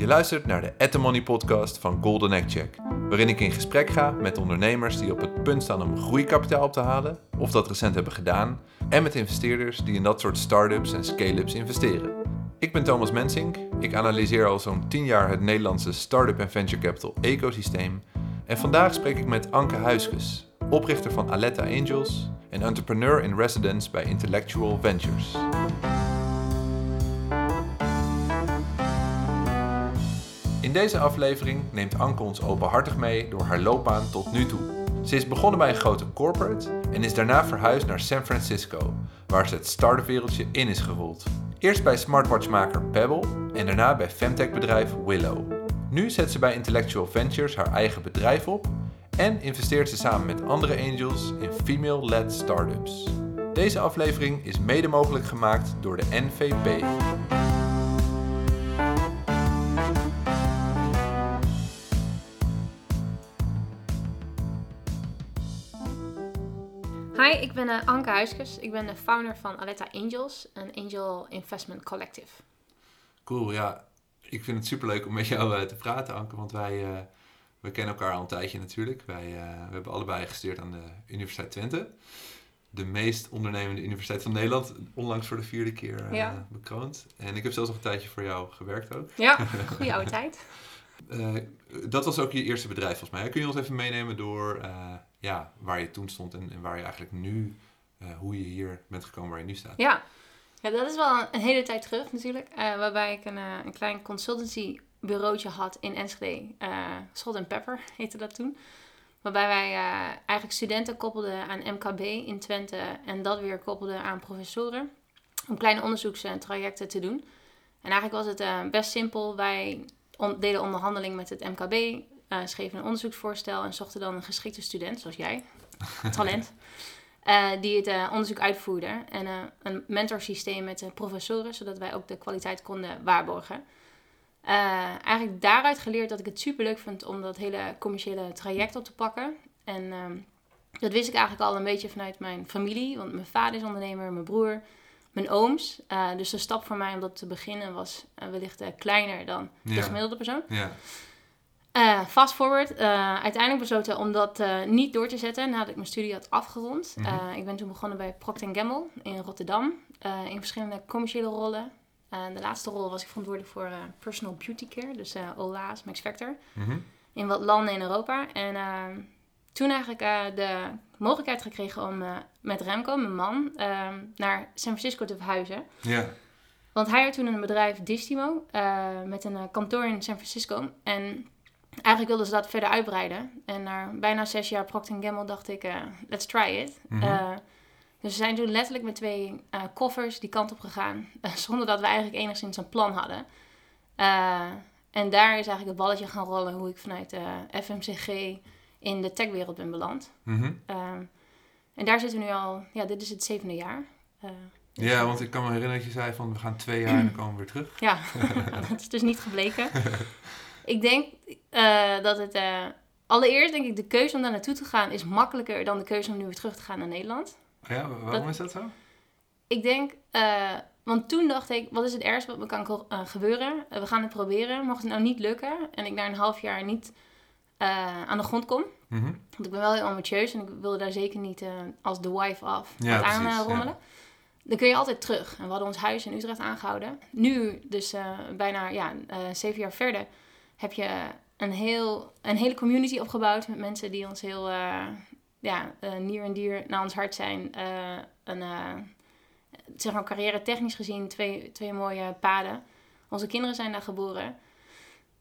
Je luistert naar de At The Money podcast van Golden Egg Check, waarin ik in gesprek ga met ondernemers die op het punt staan om groeikapitaal op te halen, of dat recent hebben gedaan, en met investeerders die in dat soort start-ups en scale-ups investeren. Ik ben Thomas Mensink, ik analyseer al zo'n 10 jaar het Nederlandse start-up en venture capital ecosysteem en vandaag spreek ik met Anke Huiskes, oprichter van Aletta Angels en entrepreneur in residence bij Intellectual Ventures. In deze aflevering neemt Anke ons openhartig mee door haar loopbaan tot nu toe. Ze is begonnen bij een grote corporate en is daarna verhuisd naar San Francisco, waar ze het start-up wereldje in is gerold. Eerst bij smartwatchmaker Pebble en daarna bij femtech-bedrijf Willow. Nu zet ze bij Intellectual Ventures haar eigen bedrijf op en investeert ze samen met andere angels in female-led startups. Deze aflevering is mede mogelijk gemaakt door de NVP. Hi, ik ben uh, Anke Huiskes. Ik ben de founder van Aletta Angels, een angel investment collective. Cool, ja. Ik vind het superleuk om met jou uh, te praten, Anke, want wij uh, we kennen elkaar al een tijdje natuurlijk. Wij we hebben allebei gestudeerd aan de Universiteit Twente. De meest ondernemende universiteit van Nederland, onlangs voor de vierde keer ja. bekroond. En ik heb zelfs nog een tijdje voor jou gewerkt ook. Ja, goede oude tijd. dat was ook je eerste bedrijf volgens mij. Kun je ons even meenemen door ja, waar je toen stond en, waar je eigenlijk nu, uh, hoe je hier bent gekomen waar je nu staat. Ja, ja dat is wel een hele tijd terug natuurlijk. Uh, waarbij ik een, uh, een klein consultancy bureautje had in Enschede. Salt and Pepper heette dat toen. Waarbij wij eigenlijk studenten koppelden aan MKB in Twente en dat weer koppelden aan professoren. Om kleine onderzoekstrajecten te doen. En eigenlijk was het best simpel. Wij deden onderhandeling met het MKB uh, schreven een onderzoeksvoorstel en zochten dan een geschikte student, zoals jij, talent, uh, die het uh, onderzoek uitvoerde. En een mentorsysteem met professoren, zodat wij ook de kwaliteit konden waarborgen. eigenlijk daaruit geleerd dat ik het super leuk vond om dat hele commerciële traject op te pakken. En ehm, dat wist ik eigenlijk al een beetje vanuit mijn familie, want mijn vader is ondernemer, mijn broer, mijn ooms. dus de stap voor mij om dat te beginnen was wellicht kleiner dan de gemiddelde persoon. Ja. Uh, fast forward, uh, uiteindelijk besloten om dat uh, niet door te zetten nadat ik mijn studie had afgerond. Mm -hmm. ik ben toen begonnen bij Procter Gamble in Rotterdam in verschillende commerciële rollen. de laatste rol was ik verantwoordelijk voor personal beauty care, dus Ola's, Max Factor, mm -hmm. in wat landen in Europa. En toen eigenlijk de mogelijkheid gekregen om met Remco, mijn man, naar San Francisco te verhuizen. Ja. Want hij had toen een bedrijf, Distimo, met een kantoor in San Francisco. En eigenlijk wilden ze dat verder uitbreiden. En na bijna zes jaar Procter Gamble dacht ik, uh, let's try it. Mm dus we zijn toen letterlijk met twee uh, koffers die kant op gegaan. zonder dat we eigenlijk enigszins een plan hadden. en daar is eigenlijk het balletje gaan rollen hoe ik vanuit FMCG in de techwereld ben beland. Mm en daar zitten we nu al, ja, dit is het zevende jaar. Dus ja, want ik kan me herinneren dat je zei van we gaan twee jaar en dan komen we weer terug. Ja, dat is dus niet gebleken. Ik denk uh, dat het... Uh, allereerst denk ik, de keuze om daar naartoe te gaan is makkelijker dan de keuze om nu weer terug te gaan naar Nederland. Ja, waarom is dat zo? Ik denk, uh, want toen dacht ik, wat is het ergste wat me kan gebeuren? we gaan het proberen. Mocht het nou niet lukken en ik na een half jaar niet aan de grond kom. Mm -hmm. Want ik ben wel heel ambitieus en ik wilde daar zeker niet als de wife af ja, aan rommelen. Ja. Dan kun je altijd terug. En we hadden ons huis in Utrecht aangehouden. Nu, dus bijna ja, zeven jaar verder heb je een, heel, een hele community opgebouwd met mensen die ons heel uh, ja, uh, nier en dier naar ons hart zijn. Uh, een, zeg maar carrière technisch gezien twee, twee mooie paden. Onze kinderen zijn daar geboren.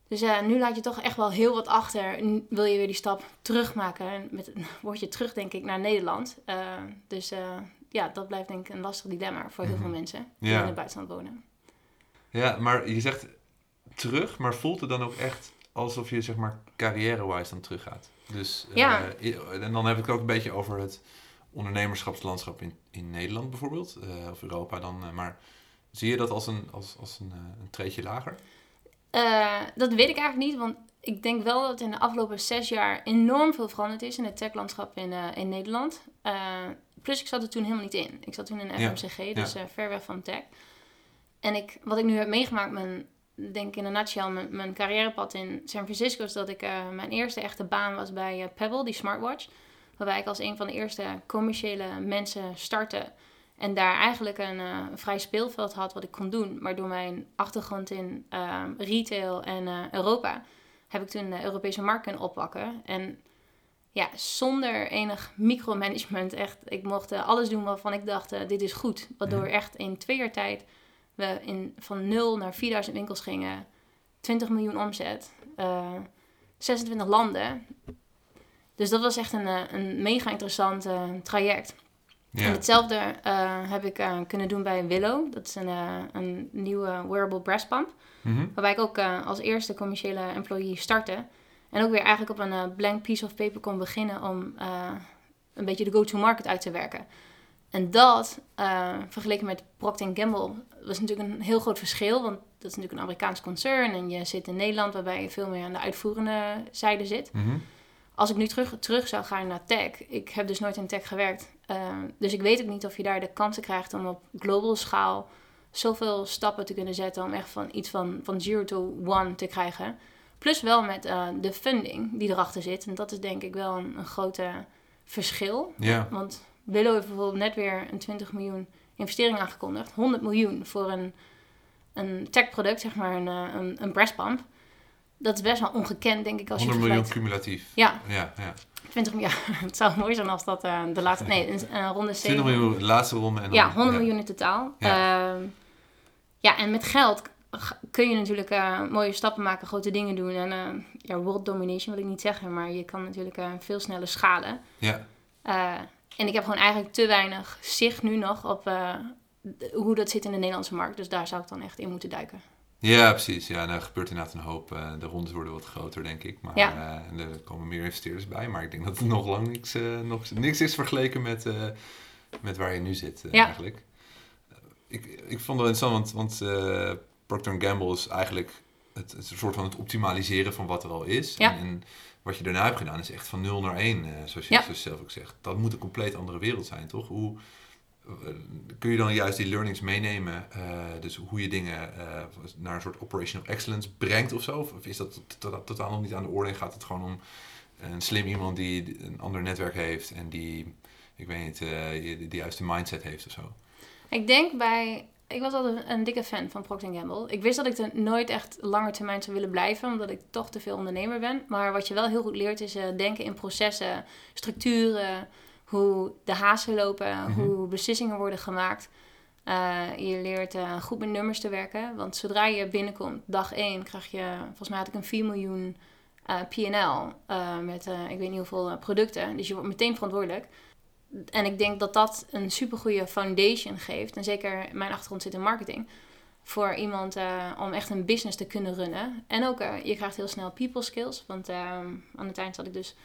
Dus nu laat je toch echt wel heel wat achter. wil je weer die stap terugmaken. En met word je terug, denk ik, naar Nederland. dus ja, dat blijft denk ik een lastig dilemma voor heel veel mhm. mensen die in het buitenland wonen. Ja, maar je zegt terug, maar voelt het dan ook echt alsof je zeg maar carrière-wise dan teruggaat. Dus, ja. Uh, en dan heb ik het ook een beetje over het ondernemerschapslandschap in, in Nederland bijvoorbeeld, uh, of Europa dan. Uh, maar zie je dat als een, als, als een, een treetje lager? dat weet ik eigenlijk niet, want ik denk wel dat in de afgelopen zes jaar enorm veel veranderd is in het techlandschap in, in Nederland. plus ik zat er toen helemaal niet in. Ik zat toen in FMCG, dus ver weg van tech. En ik, wat ik nu heb meegemaakt, mijn denk in een nutshell, mijn, mijn carrièrepad in San Francisco is dat ik eh, mijn eerste echte baan was bij eh, Pebble, die smartwatch. Waarbij ik als een van de eerste commerciële mensen startte. En daar eigenlijk een, eh, vrij speelveld had wat ik kon doen. Maar door mijn achtergrond in retail en Europa heb ik toen de Europese markt kunnen oppakken. En ja, zonder enig micromanagement echt. Ik mocht alles doen waarvan ik dacht, dit is goed. Waardoor Mhm. echt in twee jaar tijd we in, van 0 naar 4000 winkels gingen. 20 miljoen omzet. eh, 26 landen. Dus dat was echt een, eh, een mega interessant eh, traject. En Ja. hetzelfde eh, heb ik eh, kunnen doen bij Willow. Dat is een, eh, een nieuwe wearable breast pump. Mhm. Waarbij ik ook eh, als eerste commerciële employee startte. En ook weer eigenlijk op een eh, blank piece of paper kon beginnen om eh, een beetje de go-to-market uit te werken. En dat, eh, vergeleken met Procter Gamble, was natuurlijk een heel groot verschil. Want dat is natuurlijk een Amerikaans concern en je zit in Nederland waarbij je veel meer aan de uitvoerende zijde zit. Mhm. Als ik nu terug, terug zou gaan naar tech, ik heb dus nooit in tech gewerkt. eh, dus ik weet ook niet of je daar de kansen krijgt om op global schaal zoveel stappen te kunnen zetten om echt van iets van, van zero to one te krijgen. Plus wel met eh, de funding die erachter zit. En dat is denk ik wel een, een grote verschil. Ja. Want Willow heeft bijvoorbeeld net weer een 20 miljoen investering aangekondigd. 100 miljoen voor een, een tech-product, zeg maar een, eh, een, een breastpump. Dat is best wel ongekend, denk ik, als 100 je miljoen cumulatief. Ja, Ja, ja. 20 miljoen. Het zou mooi zijn als dat eh, de laatste... Nee, een, ronde 20 7 miljoen, de laatste ronde. En dan, ja, 100 miljoen in totaal. Ja. Ja, ja en met geld kun je natuurlijk eh, mooie stappen maken, grote dingen doen. En ja, world domination wil ik niet zeggen, maar je kan natuurlijk veel sneller schalen. Ja. En ik heb gewoon eigenlijk te weinig zicht nu nog op eh, hoe dat zit in de Nederlandse markt. Dus daar zou ik dan echt in moeten duiken. Ja, precies. Ja, nou gebeurt inderdaad een hoop. eh, de rondes worden wat groter, denk ik. Maar Ja. eh, en er komen meer investeerders bij. Maar ik denk dat het nog lang niks, nog, niks is vergeleken met, met waar je nu zit, Ja. eigenlijk. Ik, ik vond het wel interessant, want, want Procter Gamble is eigenlijk het, het soort van het optimaliseren van wat er al is. Ja. En, en wat je daarna hebt gedaan is echt van 0 naar 1, eh, zoals je Ja. zelf ook zegt. Dat moet een compleet andere wereld zijn, toch? Hoe, eh, kun je dan juist die learnings meenemen? eh, dus hoe je dingen naar een soort operational excellence brengt of zo? Of is dat to- to- totaal nog niet aan de orde? En gaat het gewoon om een slim iemand die een ander netwerk heeft en die, ik weet niet, eh, die de juiste mindset heeft of zo? Ik denk bij... Ik was altijd een dikke fan van Procter Gamble. Ik wist dat ik er nooit echt langer termijn zou willen blijven, omdat ik toch te veel ondernemer ben. Maar wat je wel heel goed leert is eh, denken in processen, structuren, hoe de hazen lopen, Mhm. hoe beslissingen worden gemaakt. Eh, je leert eh, goed met nummers te werken, want zodra je binnenkomt, dag 1, krijg je, volgens mij had ik een 4 miljoen P&L met ik weet niet hoeveel producten. Dus je wordt meteen verantwoordelijk. En ik denk dat dat een supergoeie foundation geeft. En zeker mijn achtergrond zit in marketing. Voor iemand eh, om echt een business te kunnen runnen. En ook, eh, je krijgt heel snel people skills. Want ehm, aan het eind zat ik dus,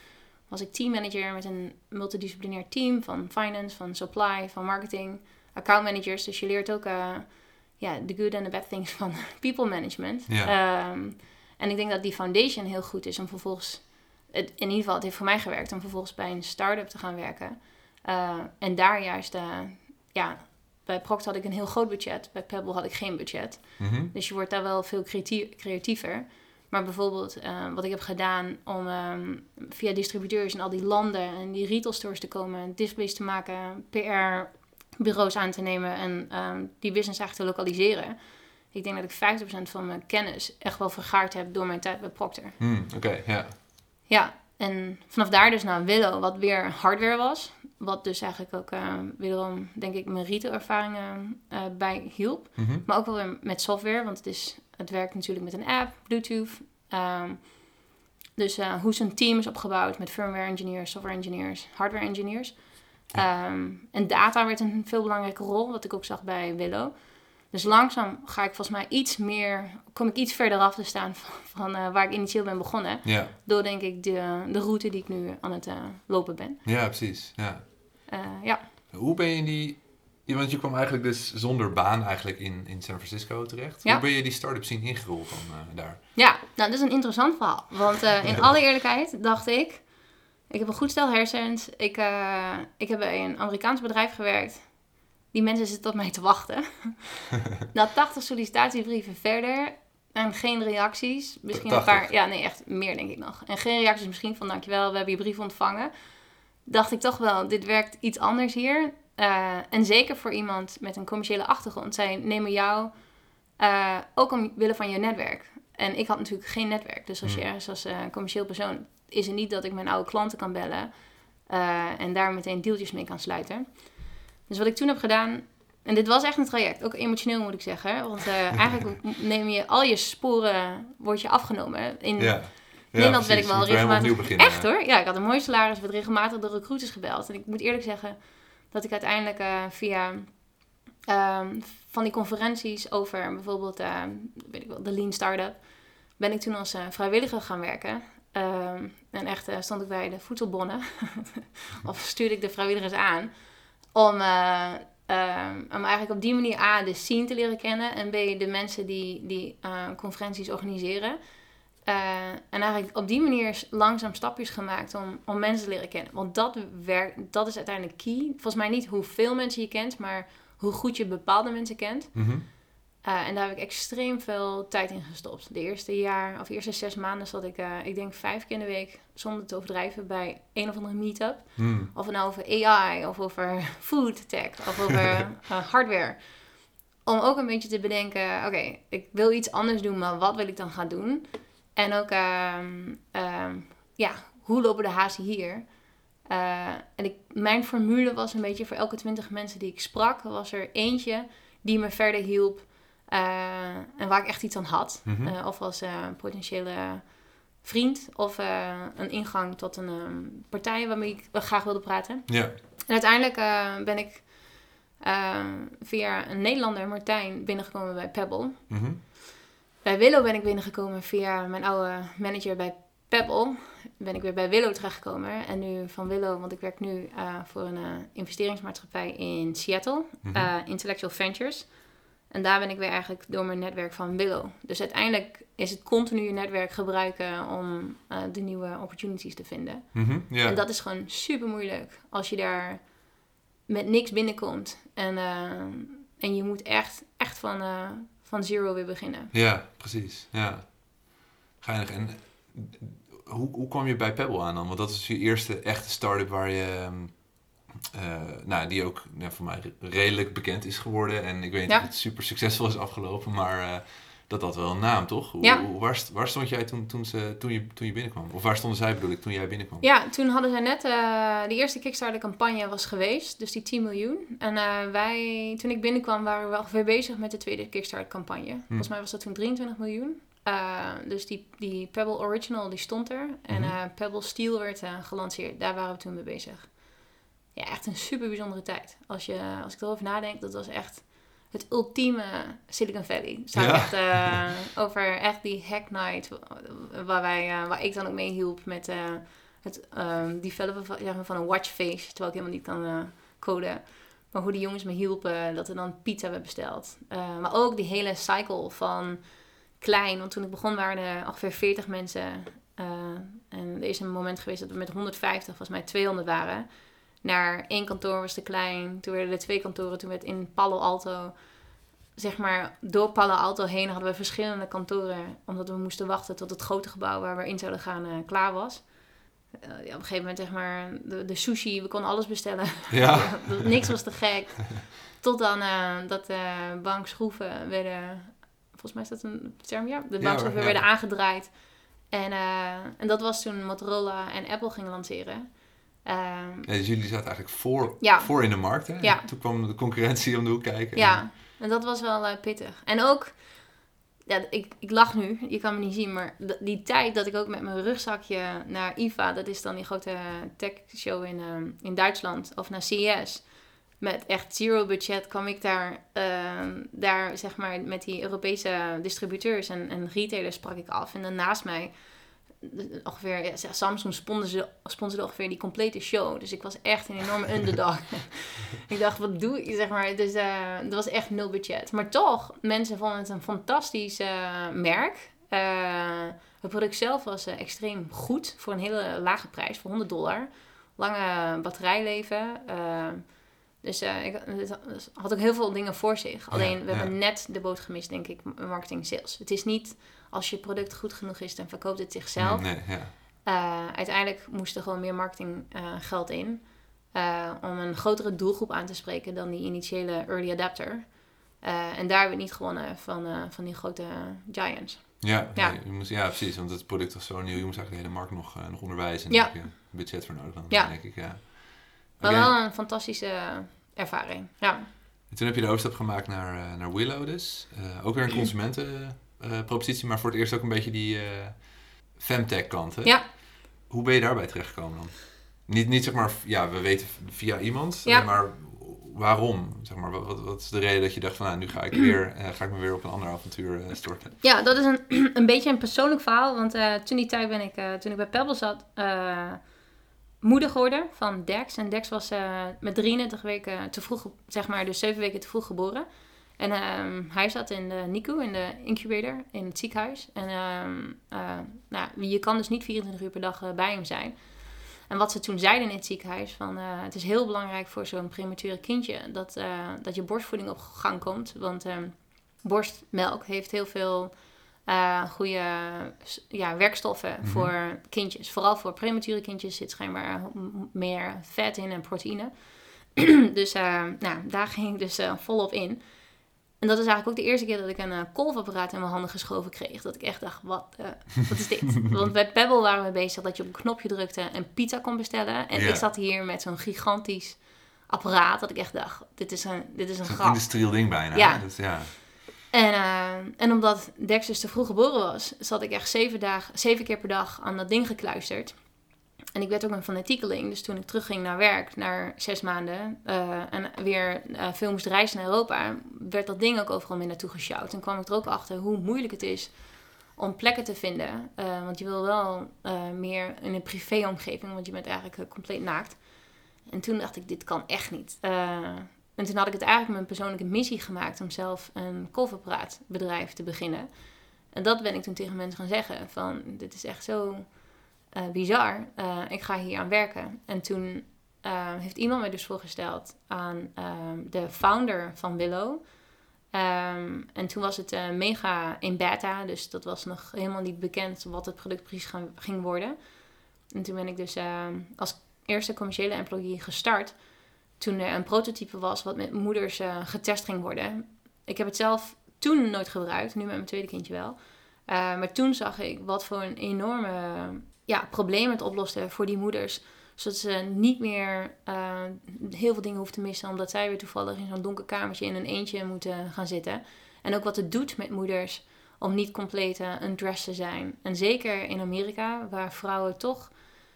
was ik teammanager met een multidisciplinair team. Van finance, van supply, van marketing, account managers. Dus je leert ook eh, ja, de good en de bad things van people management. Ja. Ehm, en ik denk dat die foundation heel goed is om vervolgens... Het, in ieder geval, het heeft voor mij gewerkt om vervolgens bij een start-up te gaan werken. Eh, en daar juist, eh, ja, bij Procter had ik een heel groot budget. Bij Pebble had ik geen budget. Mhm. Dus je wordt daar wel veel creatie- creatiever. Maar bijvoorbeeld eh, wat ik heb gedaan om ehm, via distributeurs in al die landen en die retail stores te komen, displays te maken, PR-bureaus aan te nemen en ehm, die business eigenlijk te lokaliseren. Ik denk dat ik 50% van mijn kennis echt wel vergaard heb door mijn tijd bij Procter. Hmm, Oké, ja. Ja, en vanaf daar dus naar Willow, wat weer hardware was. Wat dus eigenlijk ook wederom, denk ik, mijn retail-ervaringen eh, bij hielp. Mhm. Maar ook wel weer met software, want het, is, het werkt natuurlijk met een app, Bluetooth. Ehm, dus eh, hoe zo'n team is opgebouwd met firmware engineers, software engineers, hardware engineers. Ehm, en data werd een veel belangrijke rol, wat ik ook zag bij Willow. Dus langzaam ga ik volgens mij iets meer, kom ik iets verder af te staan van, van eh, waar ik initieel ben begonnen. Ja. Door denk ik de, de route die ik nu aan het eh, lopen ben. ja, precies. Ja. Eh, ja. Hoe ben je in die... Want je kwam eigenlijk dus zonder baan eigenlijk in, in San Francisco terecht. Ja. Hoe ben je die start-up scene ingerold dan eh, daar? ja, nou dat is een interessant verhaal. Want in alle eerlijkheid dacht ik, ik heb een goed stel hersens. Ik, ik heb bij een Amerikaans bedrijf gewerkt. Die mensen zitten op mij te wachten. Na 80 sollicitatiebrieven verder En geen reacties. Misschien een 80. paar. Ja, nee, echt meer denk ik nog. En geen reacties misschien van dankjewel, we hebben je brief ontvangen. Dacht ik toch wel, dit werkt iets anders hier. Eh, en zeker voor iemand met een commerciële achtergrond. Zij nemen jou eh, ook omwille van je netwerk. En ik had natuurlijk geen netwerk. Dus als je Hmm. ergens als eh, commercieel persoon... is het niet dat ik mijn oude klanten kan bellen... en daar meteen deeltjes mee kan sluiten. Dus wat ik toen heb gedaan... En dit was echt een traject. Ook emotioneel moet ik zeggen. Want eh, eigenlijk neem je al je sporen... Word je afgenomen. In Ja. Nederland werd precies. ik wel regelmatig... beginnen. Echt hoor. Ja, ik had een mooi salaris. werd regelmatig door recruiters gebeld. En ik moet eerlijk zeggen... dat ik uiteindelijk eh, via... ehm, van die conferenties over bijvoorbeeld... eh, weet ik wel, de Lean Startup... ben ik toen als vrijwilliger gaan werken. Ehm, en echt stond ik bij de voedselbonnen. of stuurde ik de vrijwilligers aan. Om, eh, ehm, om eigenlijk op die manier A, de scene te leren kennen. En B, de mensen die, die eh, conferenties organiseren. Eh, en eigenlijk op die manier langzaam stapjes gemaakt om, om mensen te leren kennen. Want dat, werkt, dat is uiteindelijk key. Volgens mij niet hoeveel mensen je kent, maar hoe goed je bepaalde mensen kent. Mhm. Eh, en daar heb ik extreem veel tijd in gestopt. De eerste jaar, of de eerste zes maanden zat ik, eh, ik denk vijf keer in de week, zonder te overdrijven, bij een of andere meetup. Hmm. Of nou over AI, of over food tech, of over eh, hardware. Om ook een beetje te bedenken, oké, ik wil iets anders doen, maar wat wil ik dan gaan doen? En ook, ehm, ehm, ja, hoe lopen de hazen hier? En ik, mijn formule was een beetje voor elke twintig mensen die ik sprak, was er eentje die me verder hielp. Eh, en waar ik echt iets aan had. Mhm. Eh, of als eh, potentiële vriend of een ingang tot een ehm, partij waarmee ik graag wilde praten. Ja. En uiteindelijk ben ik via een Nederlander, Martijn, binnengekomen bij Pebble. Mhm. Bij Willow ben ik binnengekomen via mijn oude manager bij Pebble. Ben ik weer bij Willow terechtgekomen. En nu van Willow, want ik werk nu voor een investeringsmaatschappij in Seattle, Mhm. Intellectual Ventures. En daar ben ik weer eigenlijk door mijn netwerk van Willow. Dus uiteindelijk is het continu je netwerk gebruiken om eh, de nieuwe opportunities te vinden. Mhm. En dat is gewoon super moeilijk als je daar met niks binnenkomt. En, eh, en je moet echt, echt van, eh, van zero weer beginnen. Ja, precies. Ja. Geinig. En hoe, hoe kwam je bij Pebble aan dan? Want dat is je eerste echte start-up waar je... ehm, eh, nou, die ook voor mij redelijk bekend is geworden. En ik weet niet Ja. of het super succesvol is afgelopen, maar eh, dat had wel een naam, toch? Hoe, Ja. hoe- waar, waar stond jij toen, toen, ze, toen, je, toen je binnenkwam? Of waar stonden zij bedoel ik, toen jij binnenkwam? Ja, toen hadden zij net, eh, de eerste Kickstarter-campagne was geweest, dus die 10 miljoen. En wij, toen ik binnenkwam, waren we ongeveer bezig met de tweede Kickstarter-campagne. Volgens mij was dat toen 23 miljoen. Dus die, die Pebble Original, die stond er. En eh, Pebble Steel werd gelanceerd. Daar waren we toen mee bezig. Ja, echt een super bijzondere tijd. Als, je, als ik erover nadenk, dat was echt het ultieme Silicon Valley. Zou Ja. echt eh, over echt die hack night, waar, wij, eh, waar ik dan ook mee hielp met eh, het ehm, developen van, ja, van een watchface, terwijl ik helemaal niet kan coden. Maar hoe die jongens me hielpen, dat er dan pizza werd besteld. Maar ook die hele cycle van klein, want toen ik begon waren er ongeveer 40 mensen. en er is een moment geweest dat we met 150, volgens mij 200 waren. Naar één kantoor was te klein, toen werden er twee kantoren, toen werd in Palo Alto zeg maar, door Palo Alto heen hadden we verschillende kantoren. Omdat we moesten wachten tot het grote gebouw waar we in zouden gaan eh, klaar was. Eh, ja, op een gegeven moment, zeg maar, de, de sushi, we konden alles bestellen. Ja. Niks was te gek. Tot dan eh, dat de bankschroeven werden, volgens mij is dat een term, ja. De bankschroeven ja. werden aangedraaid. En, en dat was toen Motorola en Apple gingen lanceren. Ehm, Ja, dus jullie zaten eigenlijk voor, Ja. voor in de markt, hè? Ja. Toen kwam de concurrentie om de hoek kijken. Ja, en dat was wel eh, pittig. En ook, ja, ik, ik lach nu, je kan me niet zien, maar die tijd dat ik ook met mijn rugzakje naar IFA, dat is dan die grote tech show in, ehm, in Duitsland, of naar CES, met echt zero budget kwam ik daar, ehm, daar zeg maar met die Europese distributeurs en, en retailers sprak ik af. En dan naast mij ongeveer, ja, Samsung sponsorde, sponsorde ongeveer die complete show. Dus ik was echt een enorme underdog. ik dacht, wat doe ik? Zeg maar, dus eh dat was echt nul budget. Maar toch, mensen vonden het een fantastisch eh, merk. Eh, het product zelf was extreem goed voor een hele lage prijs, voor 100 dollar. Lange batterijleven. Dus ik, het had ook heel veel dingen voor zich. Alleen we ja. hebben net de boot gemist, denk ik, marketing sales. Het is niet als je product goed genoeg is, dan verkoopt het zichzelf. Nee, ja. Eh, uiteindelijk moest er gewoon meer marketing eh, geld in. eh, om een grotere doelgroep aan te spreken dan die initiële early adapter. En daar hebben we niet gewonnen van, van die grote giants. Ja, Ja. nee, je moest, ja, precies. Want het product was zo nieuw. Je moest eigenlijk de hele markt nog, nog onderwijzen. En Ja. daar heb je budget voor nodig dan, Ja. denk ik. Ja. Maar wel een fantastische ervaring. Ja. En toen heb je de overstap gemaakt naar, naar Willow dus. Ook weer een consumentenpropositie, maar voor het eerst ook een beetje die eh femtech kant. Hè? Ja. Hoe ben je daarbij terechtgekomen dan? Niet, niet zeg maar, ja, we weten via iemand, Ja. maar waarom? Zeg maar, wat, wat is de reden dat je dacht van, nou, nu ga ik, weer, eh, ga ik me weer op een ander avontuur eh, storten? Ja, dat is een, een beetje een persoonlijk verhaal. Want eh, toen die tijd ben ik, eh, toen ik bij Pebble zat, eh, moeder geworden van Dex. En Dex was eh, met 33 weken te vroeg, zeg maar, dus 7 weken te vroeg geboren. En ehm, hij zat in de NICU, in de incubator, in het ziekenhuis. En ehm, eh, nou, je kan dus niet 24 uur per dag eh, bij hem zijn. En wat ze toen zeiden in het ziekenhuis, van eh, het is heel belangrijk voor zo'n premature kindje dat, dat je borstvoeding op gang komt. Want ehm, borstmelk heeft heel veel goede ja, werkstoffen Mhm. voor kindjes. Vooral voor premature kindjes zit schijnbaar meer vet in en proteïne. dus nou, daar ging ik dus volop in. En dat is eigenlijk ook de eerste keer dat ik een eh, kolfapparaat in mijn handen geschoven kreeg. Dat ik echt dacht, wat, eh, wat is dit? Want bij Pebble waren we bezig dat je op een knopje drukte en pizza kon bestellen. En Ja. ik zat hier met zo'n gigantisch apparaat dat ik echt dacht, dit is een, dit is een grap. industrieel ding bijna. Ja. Dat, ja. En, eh, en omdat Dex dus te vroeg geboren was, zat ik echt zeven, dagen, zeven keer per dag aan dat ding gekluisterd. En ik werd ook een fanatiekeling. Dus toen ik terugging naar werk, naar zes maanden, eh, en weer eh, veel moest reizen naar Europa, werd dat ding ook overal mee naartoe gesjouwd. En kwam ik er ook achter hoe moeilijk het is om plekken te vinden. Eh, want je wil wel eh, meer in een privéomgeving, want je bent eigenlijk compleet naakt. En toen dacht ik, dit kan echt niet. En toen had ik het eigenlijk mijn persoonlijke missie gemaakt om zelf een kolfapparaatbedrijf te beginnen. En dat ben ik toen tegen mensen gaan zeggen. Van, dit is echt zo eh, bizar. Eh, ik ga hier aan werken. En toen eh, heeft iemand mij dus voorgesteld aan ehm, de founder van Willow. Ehm, en toen was het mega in beta. Dus dat was nog helemaal niet bekend wat het product precies gaan- ging worden. En toen ben ik dus ehm, als eerste commerciële employee gestart toen er een prototype was wat met moeders getest ging worden. Ik heb het zelf toen nooit gebruikt, nu met mijn tweede kindje wel. Maar toen zag ik wat voor een enorme ja, probleem het oploste voor die moeders. Zodat ze niet meer eh, heel veel dingen hoeven te missen, omdat zij weer toevallig in zo'n donker kamertje in een eentje moeten gaan zitten. En ook wat het doet met moeders om niet compleet uh, undressed te zijn. En zeker in Amerika, waar vrouwen toch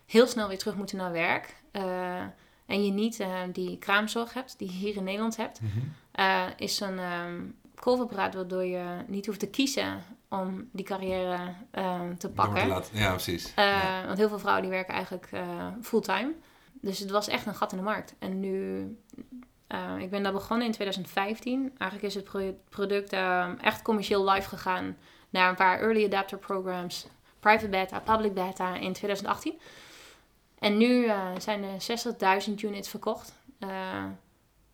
heel snel weer terug moeten naar werk. Uh, en je niet uh, die kraamzorg hebt, die je hier in Nederland hebt, Mhm. is een um, kolfapparaat waardoor je niet hoeft te kiezen om die carrière uh, te pakken. Laten, ja, precies. Ja. Want heel veel vrouwen die werken eigenlijk uh, fulltime. Dus het was echt een gat in de markt. En nu, uh, ik ben daar begonnen in 2015. Eigenlijk is het pro product uh, echt commercieel live gegaan naar een paar early adapter programs, private beta, public beta in 2018. En nu uh, zijn er 60.000 units verkocht. Uh,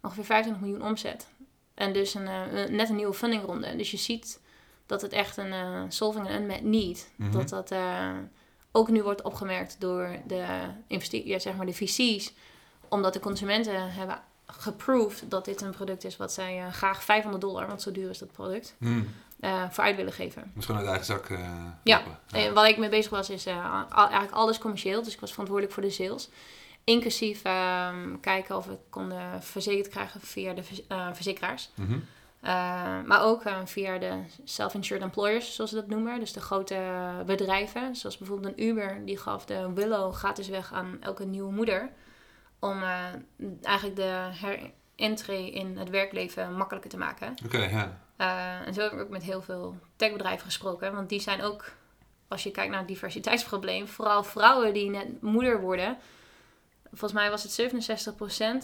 ongeveer 25 miljoen omzet. En dus een, uh, net een nieuwe fundingronde. Dus je ziet dat het echt een uh, solving an unmet need. Mm -hmm. Dat dat uh, ook nu wordt opgemerkt door de, ja, zeg maar de VC's. Omdat de consumenten hebben geproved dat dit een product is wat zij uh, graag 500 dollar, want zo duur is dat product, mm. voor uit willen geven. Dus gewoon uit eigen zak ja. ja. En wat ik mee bezig was is al, eigenlijk alles commercieel. Dus ik was verantwoordelijk voor de sales. Inclusief um, kijken of we konden verzekerd krijgen via de verzekeraars. Mm -hmm. Uh, maar ook uh, via de self-insured employers, zoals ze dat noemen. Dus de grote bedrijven. Zoals bijvoorbeeld een Uber. Die gaf de Willow gratis weg aan elke nieuwe moeder. Om uh, eigenlijk de herintree in het werkleven makkelijker te maken. Oké, okay, ja. En zo heb ik ook met heel veel techbedrijven gesproken. Want die zijn ook, als je kijkt naar het diversiteitsprobleem... vooral vrouwen die net moeder worden volgens mij was het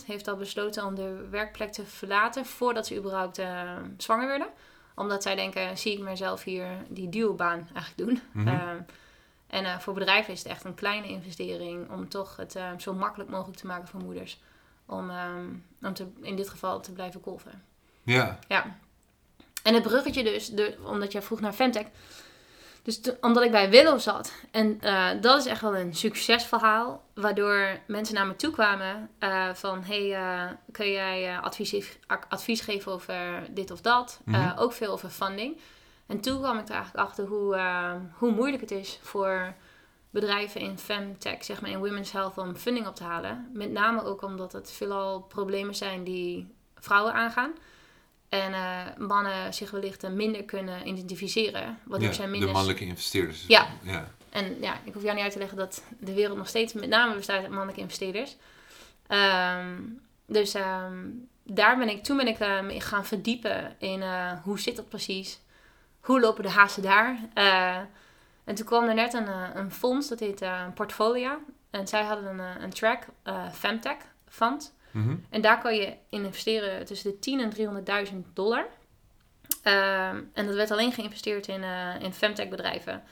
67% heeft al besloten om de werkplek te verlaten voordat ze überhaupt uh, zwanger werden. Omdat zij denken, zie ik mezelf hier die duurbaan eigenlijk doen. Mhm. Mm -hmm. uh, en uh, voor bedrijven is het echt een kleine investering om toch het uh, zo makkelijk mogelijk te maken voor moeders. om, ehm, om te, in dit geval te blijven golven. Ja. Ja. En het bruggetje dus, de, omdat jij vroeg naar Femtech. Dus to- omdat ik bij Willow zat. En eh, dat is echt wel een succesverhaal. Waardoor mensen naar me toe kwamen. eh, van, hey, eh, kun jij advies, advies geven over dit of dat? Mhm. Ook veel over funding. En toen kwam ik er eigenlijk achter hoe, hoe moeilijk het is voor bedrijven in femtech, zeg maar in women's health, om funding op te halen. Met name ook omdat het veelal problemen zijn die vrouwen aangaan. En eh, mannen zich wellicht eh, minder kunnen identificeren. Waardoor ja, zij de minder... mannelijke investeerders. Ja. ja. En ja, ik hoef jou niet uit te leggen dat de wereld nog steeds met name bestaat uit mannelijke investeerders. Ehm, dus ehm, daar ben ik, toen ben ik eh, me gaan verdiepen in hoe zit dat precies? Hoe lopen de hazen daar? En toen kwam er net een, een fonds, dat heet Portfolio. En zij hadden een, een track, Femtech Fund. Mhm. En daar kan je investeren tussen de 10 en 300.000 dollar. Ehm, en dat werd alleen geïnvesteerd in, eh in femtech bedrijven.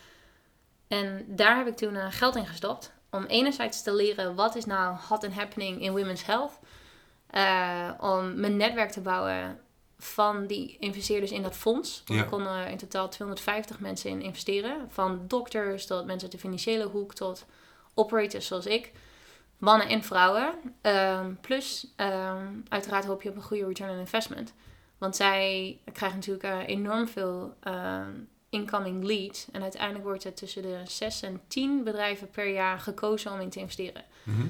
En daar heb ik toen eh, geld in gestopt. Om enerzijds te leren wat is nou hot and happening in women's health. Eh, om mijn netwerk te bouwen van die investeerders in dat fonds. Ja. Er konden in totaal 250 mensen in investeren. Van dokters tot mensen uit de financiële hoek tot operators zoals ik. Mannen en vrouwen. Ehm, plus, ehm, uiteraard hoop je op een goede return on investment. Want zij krijgen natuurlijk eh, enorm veel ehm, incoming leads. En uiteindelijk wordt er tussen de 6 en 10 bedrijven per jaar gekozen om in te investeren. Mhm.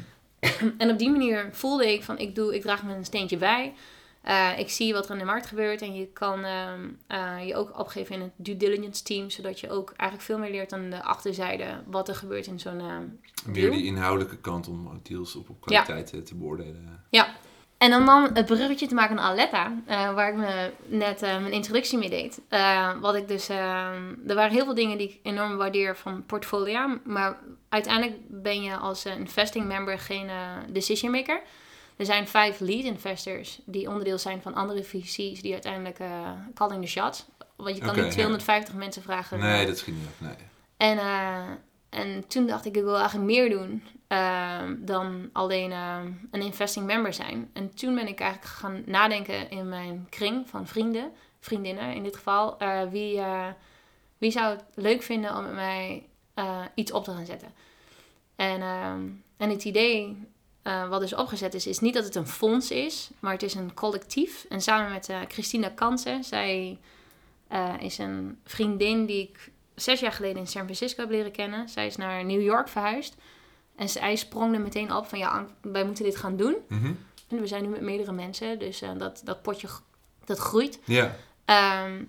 En op die manier voelde ik van ik, doe, ik draag me een steentje bij. Eh, ik zie wat er in de markt gebeurt. En je kan ehm, eh, je ook opgeven in het due diligence team. Zodat je ook eigenlijk veel meer leert aan de achterzijde wat er gebeurt in zo'n ehm, Meer die inhoudelijke kant om deals op, op kwaliteit eh, te beoordelen. En om dan het bruggetje te maken naar Aletta, eh, waar ik me net eh, mijn introductie mee deed. Eh, wat ik dus, ehm, er waren heel veel dingen die ik enorm waardeer van Portfolio. Maar uiteindelijk ben je als eh, investing member geen eh, decision maker. Er zijn vijf lead investors die onderdeel zijn van andere VC's die uiteindelijk eh calling the shots. Want je kan Oké, niet ja. 250 mensen vragen. Nee, eh, dat schiet niet op. Nee. en, eh, en toen dacht ik, ik wil eigenlijk meer doen dan alleen een investing member zijn. En toen ben ik eigenlijk gaan nadenken in mijn kring van vrienden, vriendinnen in dit geval. wie, wie zou het leuk vinden om met mij iets op te gaan zetten? En, en het idee eh, wat dus opgezet is, is niet dat het een fonds is, maar het is een collectief. En samen met eh, Christina Kansen, zij eh, is een vriendin die ik zes jaar geleden in San Francisco heb leren kennen. Zij is naar New York verhuisd. En zij sprong er meteen op van ja, wij moeten dit gaan doen. Mhm. En we zijn nu met meerdere mensen, dus dat, dat potje dat groeit. Ja, Ehm,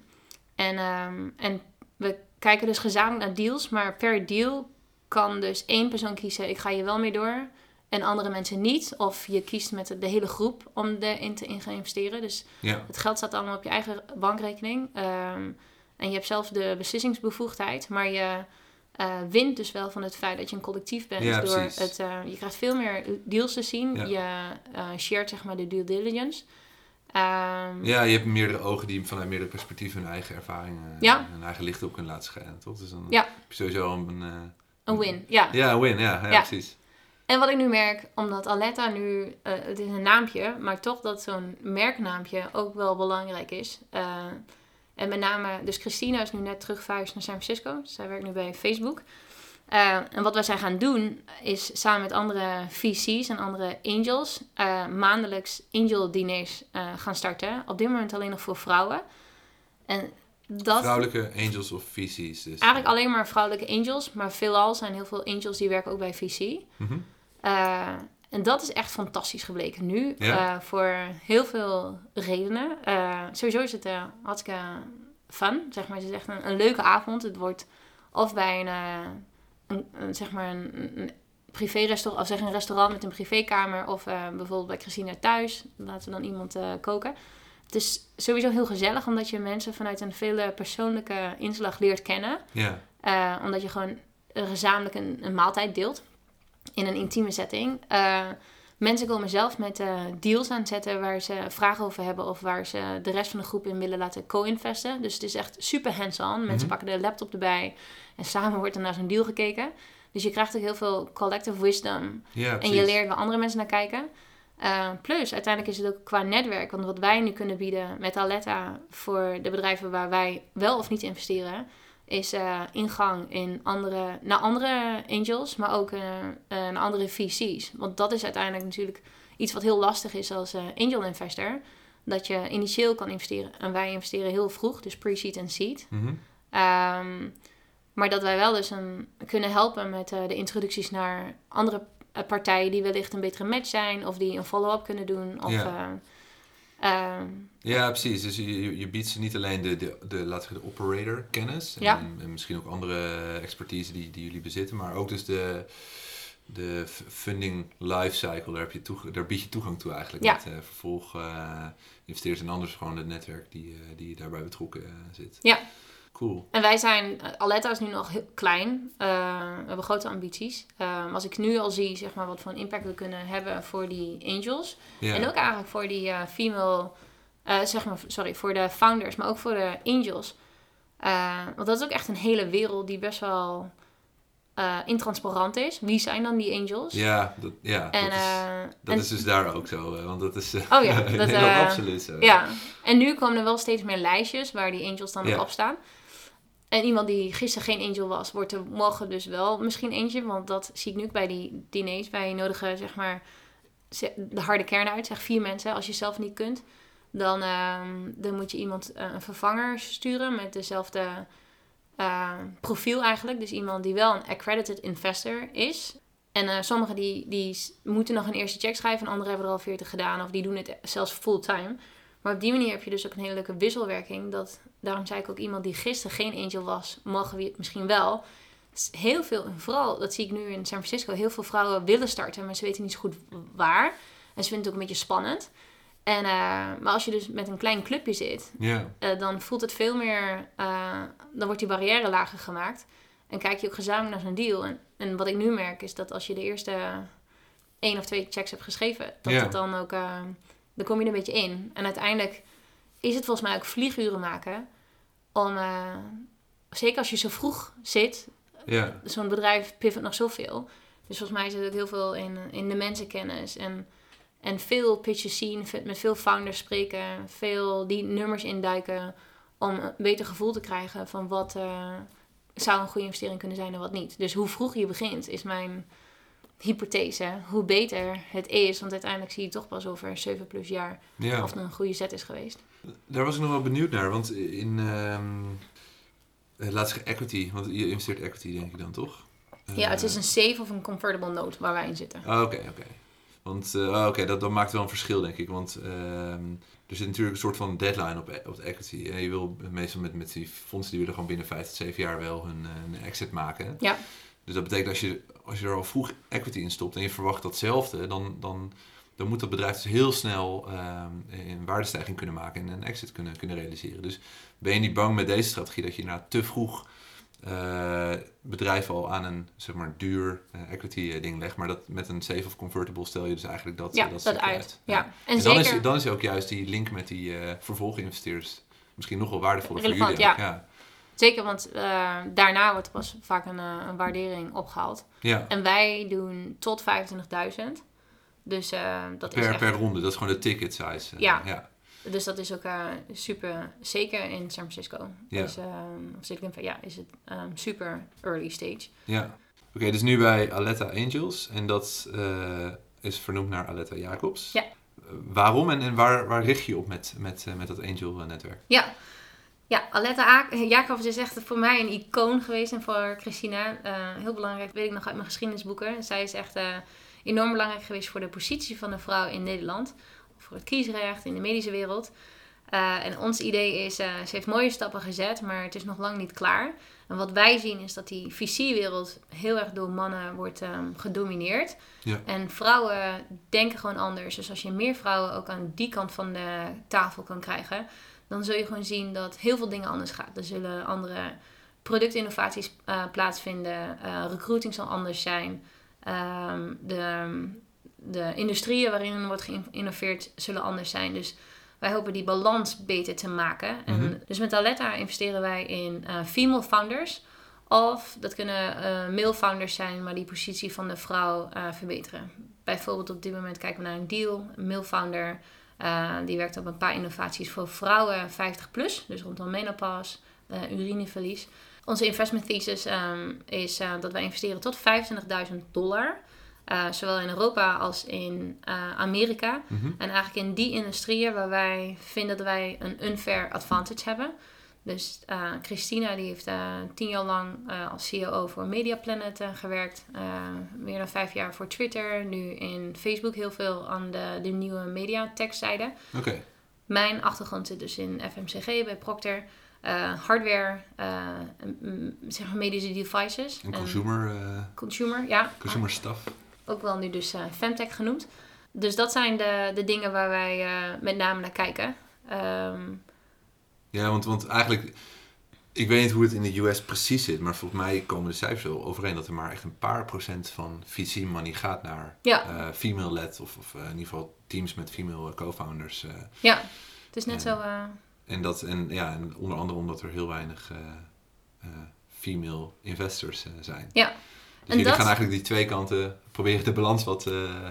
en, ehm, en we kijken dus gezamenlijk naar deals, maar per deal kan dus één persoon kiezen, ik ga hier wel mee door. En andere mensen niet. Of je kiest met de hele groep om erin te in gaan investeren. Dus ja. het geld staat allemaal op je eigen bankrekening. Ehm, en je hebt zelf de beslissingsbevoegdheid. Maar je eh, wint dus wel van het feit dat je een collectief bent. Ja, door precies. het, eh, je krijgt veel meer deals te zien. Ja. Je eh shared zeg maar de due diligence. Ehm, Ja, je hebt meerdere ogen die vanuit meerdere perspectieven hun eigen ervaringen, Ja. hun eigen licht op kunnen laten schijnen, toch? Dus dan Ja. heb je sowieso een... Een win, ja. ja, een win, ja, Ja. precies. En wat ik nu merk, omdat Aletta nu, eh, het is een naampje, maar toch dat zo'n merknaampje ook wel belangrijk is. Eh, en met name, dus Christina is nu net terugverhuisd naar San Francisco. Zij werkt nu bij Facebook. Eh, en wat wij zijn gaan doen, is samen met andere VC's en andere angels, maandelijks angel diners gaan starten. Op dit moment alleen nog voor vrouwen. En dat... Vrouwelijke angels of VC's. Dus, Eigenlijk alleen maar vrouwelijke angels, maar veelal zijn heel veel angels die werken ook bij VC. Mhm. Eh, en dat is echt fantastisch gebleken nu. Ja. eh, voor heel veel redenen. Eh, sowieso is het eh hartstikke fun. Zeg maar. Het is echt een, een leuke avond. Het wordt of bij een, een, een, zeg maar een, een privé-restaurant, of zeg een restaurant met een privékamer. Of bijvoorbeeld bij Christina thuis. Laten we dan iemand koken. Het is sowieso heel gezellig, omdat je mensen vanuit een veel persoonlijke inslag leert kennen. Ja, omdat je gewoon gezamenlijk een, een maaltijd deelt. In een intieme setting. Eh, mensen komen zelf met eh, deals aanzetten waar ze vragen over hebben. Of waar ze de rest van de groep in willen laten co-investen. Dus het is echt super hands-on. Mensen Mhm. pakken de laptop erbij. En samen wordt er naar zo'n deal gekeken. Dus je krijgt ook heel veel collective wisdom. ja En je leert waar andere mensen naar kijken. Uh, plus, uiteindelijk is het ook qua netwerk. Want wat wij nu kunnen bieden met Aletta voor de bedrijven waar wij wel of niet investeren, is uh, ingang in andere, naar andere angels, maar ook uh, naar andere VC's. Want dat is uiteindelijk natuurlijk iets wat heel lastig is als angel investor. Dat je initieel kan investeren. En wij investeren heel vroeg, dus pre-seed en seed. Mhm. Um, maar dat wij wel dus een, kunnen helpen met de introducties naar andere partijen die wellicht een betere match zijn. Of die een follow-up kunnen doen. Of, ja. Uh, ja, precies. Dus je, je biedt ze niet alleen de, de, de, laten we de operator kennis. En, Ja. en misschien ook andere expertise die, die jullie bezitten. Maar ook dus de, de funding lifecycle. Daar, heb je toeg- daar bied je toegang toe eigenlijk. Ja. Met eh, vervolg eh investeerders en anders gewoon het netwerk die, eh, die daarbij betrokken zit. Ja. Cool. En wij zijn, eh, Aletta is nu nog heel klein. Eh, we hebben grote ambities. Eh, als ik nu al zie, zeg maar, wat voor een impact we kunnen hebben voor die angels. Ja. En ook eigenlijk voor die female, zeg maar, sorry, voor de founders, maar ook voor de angels. Want dat is ook echt een hele wereld die best wel intransparant is. Wie zijn dan die angels? Ja, dat, ja, En, dat, is, dat en- is dus daar ook zo. want dat is Oh ja, dat, absoluut zo. Ja, en nu komen er wel steeds meer lijstjes waar die angels dan Ja. op staan. En iemand die gisteren geen angel was, wordt er morgen dus wel misschien eentje. Want dat zie ik nu bij die diners. Wij nodigen zeg maar de harde kern uit. Zeg vier mensen. Als je zelf niet kunt, dan, ehm, dan moet je iemand eh, een vervanger sturen met dezelfde eh, profiel eigenlijk. Dus iemand die wel een accredited investor is. En eh, sommigen die, die moeten nog een eerste check schrijven. En anderen hebben er al 40 gedaan. Of die doen het zelfs fulltime. Maar op die manier heb je dus ook een hele leuke wisselwerking. Dat, daarom zei ik ook iemand die gisteren geen angel was, mogen we het misschien wel. Dus heel veel, en vooral, dat zie ik nu in San Francisco, heel veel vrouwen willen starten, maar ze weten niet zo goed waar. En ze vinden het ook een beetje spannend. En, eh, maar als je dus met een klein clubje zit, eh, dan voelt het veel meer, eh, dan wordt die barrière lager gemaakt. En kijk je ook gezamenlijk naar zo'n deal. En, en wat ik nu merk is dat als je de eerste één of twee checks hebt geschreven, dat het dan ook, dan kom je er een beetje in. En uiteindelijk is het volgens mij ook vlieguren maken om, eh, zeker als je zo vroeg zit, ja. zo'n bedrijf pivot nog zoveel. Dus volgens mij zit het heel veel in, in de mensenkennis. En, en veel pitches zien, met veel founders spreken. Veel die nummers induiken. Om een beter gevoel te krijgen van wat eh, zou een goede investering kunnen zijn en wat niet. Dus hoe vroeg je begint is mijn hypothese. Hoe beter het is. Want uiteindelijk zie je toch pas over 7 plus jaar ja. of het een goede zet is geweest. Daar was ik nog wel benieuwd naar, want in, eh, laat zeggen equity, want je investeert equity denk ik dan toch? Ja, het Eh, is een safe of een convertible note waar wij in zitten. oh, Oké, oké. Want eh, oh, oké, dat, dat maakt wel een verschil denk ik, want ehm, er zit natuurlijk een soort van deadline op, op de equity. En je wil meestal met, met die fondsen die willen gewoon binnen 5 tot 7 jaar wel hun, een exit maken. Ja. Dus dat betekent als je, als je er al vroeg equity in stopt en je verwacht datzelfde, dan, dan, dan moet dat bedrijf dus heel snel ehm, een waardestijging kunnen maken en een exit kunnen, kunnen realiseren. Dus ben je niet bang met deze strategie dat je na te vroeg eh bedrijf al aan een zeg maar, duur eh, equity eh, ding legt, maar dat met een safe of convertible stel je dus eigenlijk dat, Ja, dat, uit. Ja. En, En, dan, zeker... is, dan is ook juist die link met die vervolginvesteerders misschien nog wel waardevoller voor jullie. ja. Zeker, want eh, daarna wordt er pas vaak een, eh, een waardering opgehaald. Ja, En wij doen tot 25.000. Dus, eh, dat is per, echt, per ronde. Dat is gewoon de ticket size. Ja. ja. dus dat is ook super, zeker in San Francisco. Ja. Dus, ehm, of Silicon Valley, ja, is het ehm, super early stage. Ja. Oké, dus nu bij Aletta Angels. En dat is vernoemd naar Aletta Jacobs. Ja. Waarom en, en waar, waar richt je op met, met, met dat Angel-netwerk? Ja, ja Aletta Jacobs is echt voor mij een icoon geweest. En voor Christina eh, heel belangrijk, weet ik nog uit mijn geschiedenisboeken. Zij is echt eh, enorm belangrijk geweest voor de positie van de vrouw in Nederland. Voor het kiesrecht in de medische wereld. Eh, en ons idee is, ze heeft mooie stappen gezet, maar het is nog lang niet klaar. En wat wij zien is dat die VC-wereld heel erg door mannen wordt ehm, gedomineerd. Ja. En vrouwen denken gewoon anders. Dus als je meer vrouwen ook aan die kant van de tafel kan krijgen, dan zul je gewoon zien dat heel veel dingen anders gaat. Er zullen andere productinnovaties eh, plaatsvinden, eh, recruiting zal anders zijn. Ehm, de, de industrieën waarin wordt geïnnoveerd zullen anders zijn. Dus wij hopen die balans beter te maken. Mhm. En dus met Aletta investeren wij in eh, female founders. Of dat kunnen eh, male founders zijn, maar die positie van de vrouw verbeteren. bijvoorbeeld op dit moment kijken we naar een deal, een mailfounder. Uh, die werkt op een paar innovaties voor vrouwen 50 plus, dus rondom menopause, uh, urineverlies. Onze investment thesis um, is uh, dat wij investeren tot 25.000 dollar. zowel in Europa als in Amerika. Mhm. En eigenlijk in die industrieën waar wij vinden dat wij een unfair advantage hebben. Dus uh, Christina die heeft uh, tien jaar lang uh, als CEO voor Media Planet gewerkt. meer dan vijf jaar voor Twitter. Nu in Facebook heel veel aan de, de nieuwe media techzijde. Oké. Mijn achtergrond zit dus in FMCG bij Procter. hardware, zeg maar medische devices. En consumer. consumer, ja. Consumer stuff. Ook wel nu dus Femtech genoemd. Dus dat zijn de, de dingen waar wij met name naar kijken. Um, ja, want, want eigenlijk, ik weet niet hoe het in de US precies zit, maar volgens mij komen de cijfers wel overeen dat er maar echt een paar procent van VC-money gaat naar ja. uh, female-led of, of uh, in ieder geval teams met female co-founders. Uh, ja, het is net en, zo. En, dat, en, ja, en onder andere omdat er heel weinig female investors zijn. Ja. Dus jullie gaan eigenlijk die twee kanten proberen de balans wat...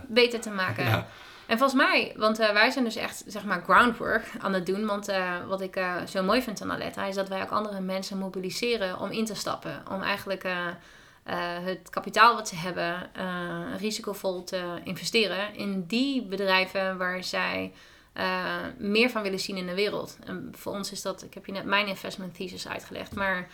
beter te maken. Ja. En volgens mij, want uh, wij zijn dus echt zeg maar groundwork aan het doen. Want uh, wat ik uh, zo mooi vind aan Aletta is dat wij ook andere mensen mobiliseren om in te stappen. Om eigenlijk het kapitaal wat ze hebben risicovol te investeren in die bedrijven waar zij meer van willen zien in de wereld. En voor ons is dat, ik heb je net mijn investment thesis uitgelegd, maar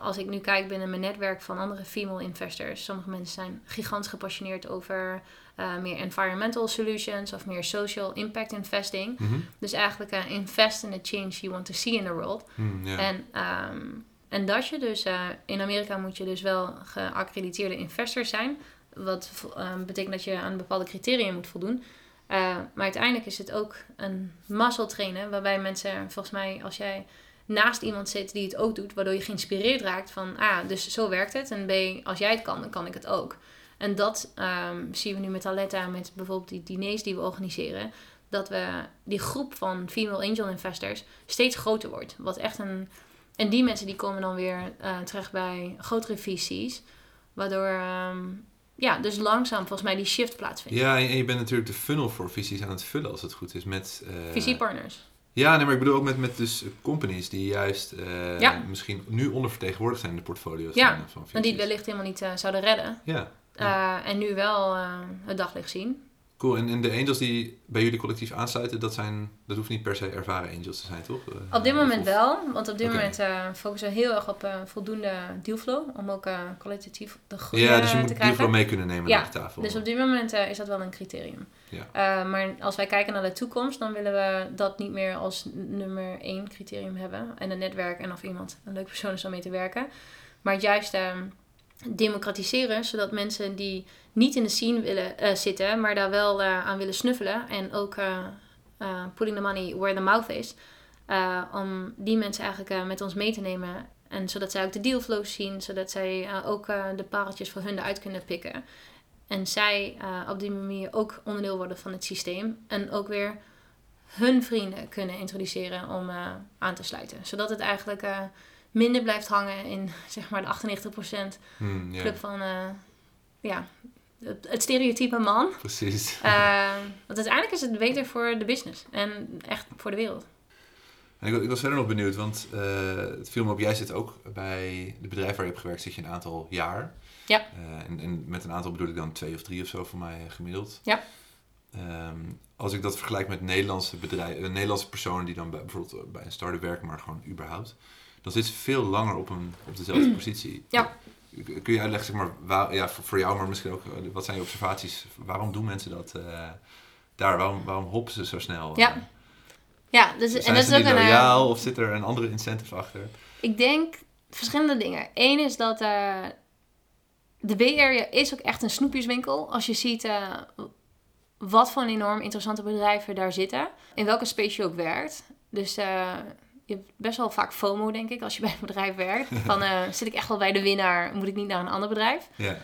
als ik nu kijk binnen mijn netwerk van andere female investors, sommige mensen zijn gigantisch gepassioneerd over uh, meer environmental solutions of meer social impact investing. Mhm. Dus eigenlijk uh, invest in the change you want to see in the world. Mm, ja. En, um, en dat je dus, uh, in Amerika moet je dus wel geaccrediteerde investor zijn. Wat um, betekent dat je aan bepaalde criteria moet voldoen. maar uiteindelijk is het ook een muscle trainen, waarbij mensen, volgens mij, als jij naast iemand zit die het ook doet, waardoor je geïnspireerd raakt van, ah, dus zo werkt het. En B, als jij het kan, dan kan ik het ook. En dat um, zien we nu met Aletta, met bijvoorbeeld die diners die we organiseren. Dat we die groep van female angel investors steeds groter wordt. Wat echt een. En die mensen die komen dan weer uh, terecht bij grotere VC's. Waardoor um, ja, dus langzaam volgens mij die shift plaatsvindt. Ja, en je bent natuurlijk de funnel voor VC's aan het vullen als het goed is met... Uh, VC-partners. Ja, nee, maar ik bedoel ook met, met dus companies die juist uh, ja. misschien nu ondervertegenwoordigd zijn in de portfolio's ja. van, van VC's. en die het wellicht helemaal niet uh, zouden redden. Ja. Uh, en nu wel het daglicht zien. Cool, en, en de angels die bij jullie collectief aansluiten, dat, zijn, dat hoeft niet per se ervaren angels te zijn, toch? op dit moment wel, want op dit okay. moment uh, focussen we heel erg op uh, voldoende dealflow, om ook uh, kwalitatief de groei Ja, dus je moet dealflow mee kunnen nemen ja, naar de tafel. dus op dit moment is dat wel een criterium. Ja. maar als wij kijken naar de toekomst, dan willen we dat niet meer als nummer één criterium hebben. En een netwerk en of iemand een leuke persoon is om mee te werken. Maar juist ehm, democratiseren, zodat mensen die niet in de scene willen uh, zitten, maar daar wel uh, aan willen snuffelen en ook uh, putting the money where the mouth is, om die mensen eigenlijk met ons mee te nemen en zodat zij ook de dealflows zien, zodat zij ook de pareltjes voor hun eruit kunnen pikken. En zij op die manier ook onderdeel worden van het systeem en ook weer hun vrienden kunnen introduceren om aan te sluiten. Zodat het eigenlijk minder blijft hangen in zeg maar de 98% hmm, yeah. club van uh, ja, het, het, stereotype man. Precies. Uh, want uiteindelijk is het beter voor de business en echt voor de wereld. En ik, ik, was verder nog benieuwd, want uh, het viel me op, jij zit ook bij de bedrijf waar je hebt gewerkt, zit je een aantal jaar. Ja. En, en, met een aantal bedoel ik dan twee of drie of zo voor mij gemiddeld. Ja. Um, als ik dat vergelijk met Nederlandse bedrijven, Nederlandse personen die dan bij, bijvoorbeeld bij een start-up werken, maar gewoon überhaupt dan zit ze veel langer op, een, op dezelfde positie. Ja. Kun je uitleggen, zeg maar, waar, ja, voor, jou, maar misschien ook, wat zijn je observaties? Waarom doen mensen dat uh, daar? Waarom, waarom hoppen ze zo snel? Ja, ja dus, zijn en dat ze is ook een... loyaal of zit er een andere incentive achter? Ik denk verschillende dingen. Eén is dat uh, de Bay Area is ook echt een snoepjeswinkel. Als je ziet wat voor enorm interessante bedrijven daar zitten. In welke space je ook werkt. Dus je hebt best wel vaak FOMO, denk ik, als je bij een bedrijf werkt. Van, uh, zit ik echt wel bij de winnaar? Moet ik niet naar een ander bedrijf? Ja.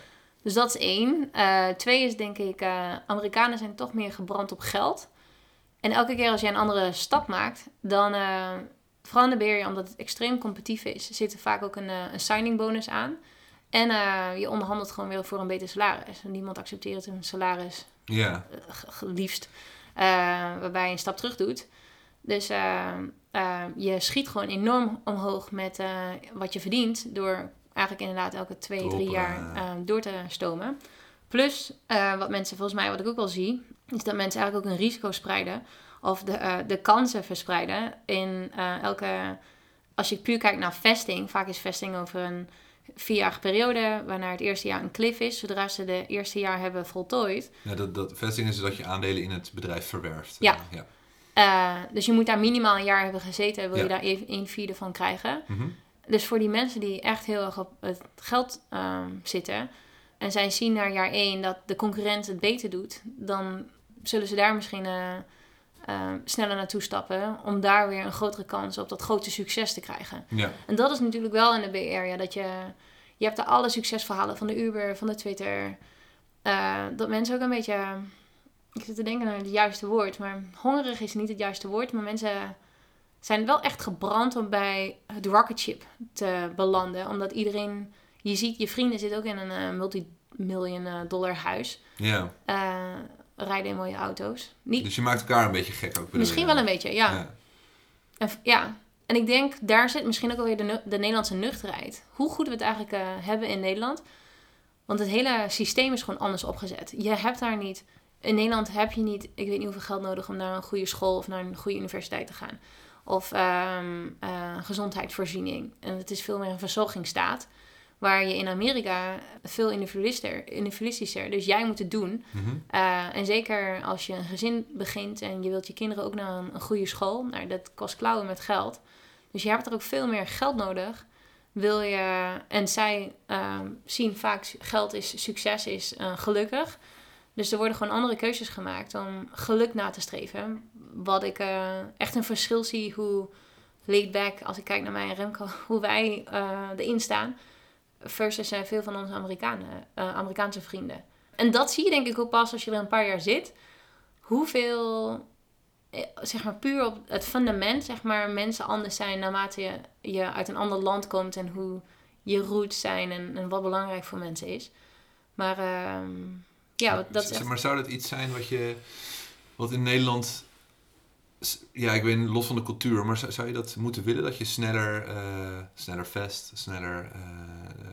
Dus dat is één. Uh, twee is, denk ik, uh, Amerikanen zijn toch meer gebrand op geld. En elke keer als jij een andere stap maakt, dan, vooral in de Bay omdat het extreem competitief is, zit er vaak ook een, een signing bonus aan. En je onderhandelt gewoon weer voor een beter salaris. En niemand accepteert een salaris Ja. eh, liefst. eh, waarbij je een stap terug doet. Dus eh, eh, je schiet gewoon enorm omhoog met eh, wat je verdient. Door eigenlijk inderdaad elke twee, drie jaar ja. eh, door te stomen. Plus, eh, wat mensen volgens mij, wat ik ook wel zie, is dat mensen eigenlijk ook een risico spreiden. Of de, eh, de kansen verspreiden in elke... Als je puur kijkt naar vesting, vaak is vesting over een vierjarige periode, waarna het eerste jaar een cliff is. Zodra ze de eerste jaar hebben voltooid, ja dat, dat vesting is dat je aandelen in het bedrijf verwerft. Ja. Ja. Eh, dus je moet daar minimaal een jaar hebben gezeten, wil Ja. je daar even een vierde van krijgen. Mhm. Dus voor die mensen die echt heel erg op het geld ehm, zitten en zij zien naar jaar één dat de concurrent het beter doet, dan zullen ze daar misschien eh, eh, sneller naartoe stappen om daar weer een grotere kans op dat grote succes te krijgen. ja. En dat is natuurlijk wel in de Bay Area. Dat je, je hebt er alle succesverhalen van de Uber, van de Twitter. dat mensen ook een beetje... Ik zit te denken naar het juiste woord. Maar hongerig is niet het juiste woord. Maar mensen zijn wel echt gebrand om bij het rocket ship te belanden. Omdat iedereen... Je ziet, je vrienden zitten ook in een eh, multimillion eh, dollar huis. ja. eh, rijden in mooie auto's. Niet, Dus je maakt elkaar een beetje gek ook. misschien wel een beetje, ja. ja. En, ja, en ik denk, daar zit misschien ook alweer de, de Nederlandse nuchterheid. Hoe goed we het eigenlijk hebben in Nederland. Want het hele systeem is gewoon anders opgezet. Je hebt daar niet... In Nederland heb je niet, ik weet niet hoeveel geld nodig om naar een goede school of naar een goede universiteit te gaan. Of ehm, eh, gezondheidsvoorziening. En het is veel meer een verzorgingsstaat. Waar je in Amerika veel individualister, individualistischer. Dus jij moet het doen. Mhm. Uh, en zeker als je een gezin begint en je wilt je kinderen ook naar een, een goede school. Nou, dat kost klauwen met geld. Dus je hebt er ook veel meer geld nodig. Wil je, en zij uh, zien vaak geld is succes, is uh, gelukkig. Dus er worden gewoon andere keuzes gemaakt om geluk na te streven. Wat ik uh, echt een verschil zie hoe laid back, als ik kijk naar mij en Remco, hoe wij uh, erin staan. Versus uh, veel van onze Amerikanen, Amerikaanse vrienden. En dat zie je denk ik ook pas als je er een paar jaar zit. Hoeveel, eh, zeg maar puur op het fundament, zeg maar, mensen anders zijn naarmate je, je uit een ander land komt en hoe je roots zijn en, wat belangrijk voor mensen is. Maar uh, ja, dat is echt... Maar zou dat iets zijn wat je, wat in Nederland, ja, ik weet los van de cultuur, maar zou, zou je dat moeten willen dat je sneller, uh, sneller vest, sneller uh,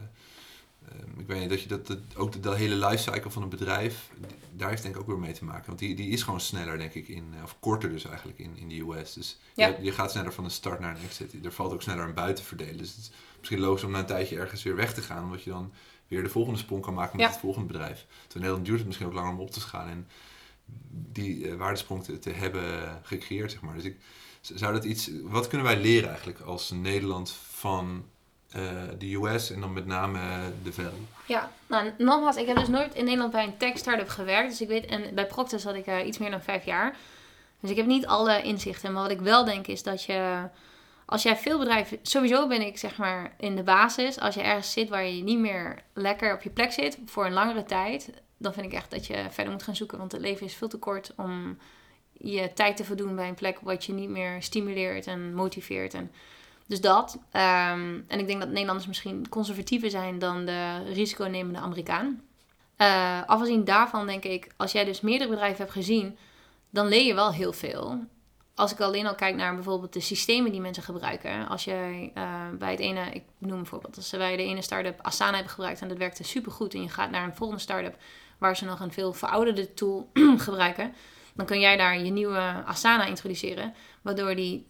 ik weet niet, dat je dat, dat ook de, de, hele lifecycle van een bedrijf, daar heeft denk ik ook weer mee te maken. Want die, die is gewoon sneller, denk ik, in, of korter dus eigenlijk in, in de US. Dus ja. je, je, gaat sneller van een start naar een exit. Er valt ook sneller een buiten verdelen. Dus het is misschien logisch om na een tijdje ergens weer weg te gaan, omdat je dan weer de volgende sprong kan maken met ja. het volgende bedrijf. Terwijl in Nederland duurt het misschien ook langer om op te gaan en die uh, waardesprong te, te, hebben gecreëerd, zeg maar. Dus ik, zou dat iets, wat kunnen wij leren eigenlijk als Nederland van uh, de US en dan met name de Valley. Ja, nou nogmaals, ik heb dus nooit in Nederland bij een tech startup gewerkt. Dus ik weet, en bij Procter zat ik uh, iets meer dan vijf jaar. Dus ik heb niet alle inzichten. Maar wat ik wel denk is dat je, als jij veel bedrijven, sowieso ben ik zeg maar in de basis, als je ergens zit waar je niet meer lekker op je plek zit voor een langere tijd, dan vind ik echt dat je verder moet gaan zoeken. Want het leven is veel te kort om je tijd te verdoen bij een plek wat je niet meer stimuleert en motiveert. En dus dat. Um, en ik denk dat Nederlanders misschien conservatiever zijn dan de risiconemende Amerikaan. Uh, afgezien daarvan denk ik, als jij dus meerdere bedrijven hebt gezien, dan leer je wel heel veel. Als ik alleen al kijk naar bijvoorbeeld de systemen die mensen gebruiken. Als jij uh, bij het ene, ik noem bijvoorbeeld, als wij de ene start-up Asana hebben gebruikt en dat werkte supergoed. En je gaat naar een volgende start-up waar ze nog een veel verouderde tool gebruiken. Dan kun jij daar je nieuwe Asana introduceren. Waardoor die